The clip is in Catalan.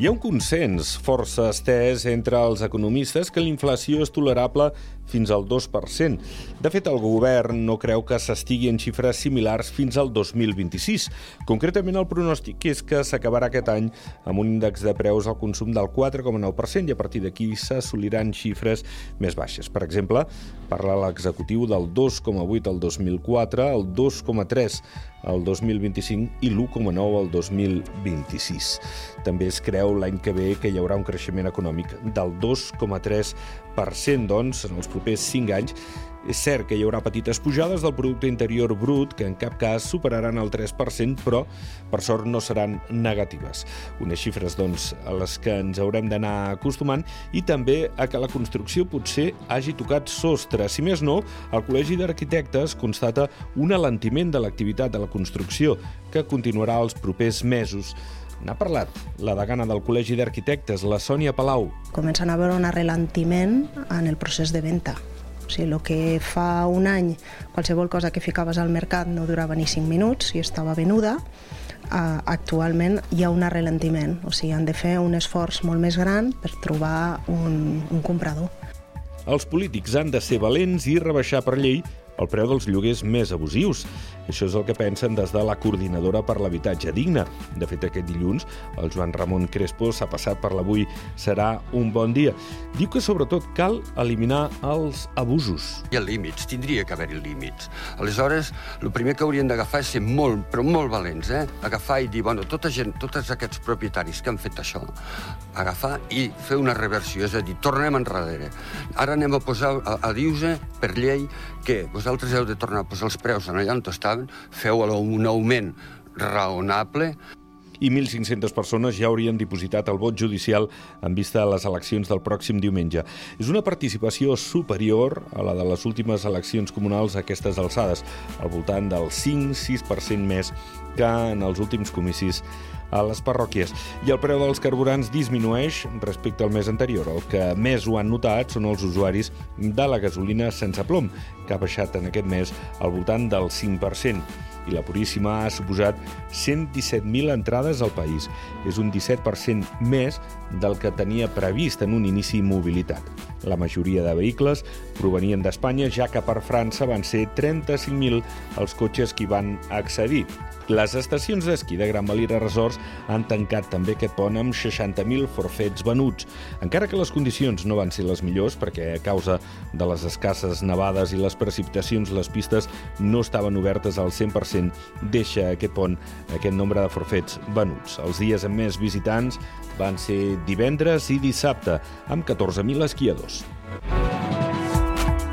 Hi ha un consens força estès entre els economistes que la inflació és tolerable fins al 2%. De fet, el govern no creu que s'estigui en xifres similars fins al 2026. Concretament, el pronòstic és que s'acabarà aquest any amb un índex de preus al consum del 4,9% i a partir d'aquí s'assoliran xifres més baixes. Per exemple, parla l'executiu del 2,8 al 2004, el 2,3 el 2025 i l'1,9 el 2026. També es creu l'any que ve que hi haurà un creixement econòmic del 2,3%, doncs, en els propers 5 anys. És cert que hi haurà petites pujades del producte interior brut que en cap cas superaran el 3%, però per sort no seran negatives. Unes xifres doncs, a les que ens haurem d'anar acostumant i també a que la construcció potser hagi tocat sostre. Si més no, el Col·legi d'Arquitectes constata un alentiment de l'activitat de la construcció que continuarà els propers mesos. N'ha parlat la degana del Col·legi d'Arquitectes, la Sònia Palau. Comencen a veure un ralentiment en el procés de venda. O sigui, el que fa un any qualsevol cosa que ficaves al mercat no durava ni 5 minuts i estava venuda, uh, actualment hi ha un ralentiment. O sigui, han de fer un esforç molt més gran per trobar un, un comprador. Els polítics han de ser valents i rebaixar per llei el preu dels lloguers més abusius. Això és el que pensen des de la Coordinadora per l'Habitatge Digne. De fet, aquest dilluns, el Joan Ramon Crespo s'ha passat per l'avui serà un bon dia. Diu que sobretot cal eliminar els abusos. Hi ha límits, tindria que haver-hi límits. Aleshores, el primer que haurien d'agafar és ser molt, però molt valents, eh? Agafar i dir, bueno, tota gent, tots aquests propietaris que han fet això, agafar i fer una reversió, és a dir, tornem enrere. Ara anem a posar, a, a dir-vos per llei que vosaltres heu de tornar a posar els preus en allà on estaven, feu un augment raonable, i 1.500 persones ja haurien dipositat el vot judicial en vista a les eleccions del pròxim diumenge. És una participació superior a la de les últimes eleccions comunals a aquestes alçades, al voltant del 5-6% més que en els últims comicis a les parròquies. I el preu dels carburants disminueix respecte al mes anterior. El que més ho han notat són els usuaris de la gasolina sense plom, que ha baixat en aquest mes al voltant del 5% i la Puríssima ha suposat 117.000 entrades al país. És un 17% més del que tenia previst en un inici mobilitat. La majoria de vehicles provenien d'Espanya, ja que per França van ser 35.000 els cotxes que van accedir. Les estacions d'esquí de Gran Valira Resorts han tancat també aquest pont amb 60.000 forfets venuts. Encara que les condicions no van ser les millors, perquè a causa de les escasses nevades i les precipitacions les pistes no estaven obertes al 100%, deixa aquest pont aquest nombre de forfets venuts. Els dies amb més visitants van ser divendres i dissabte, amb 14.000 esquiadors.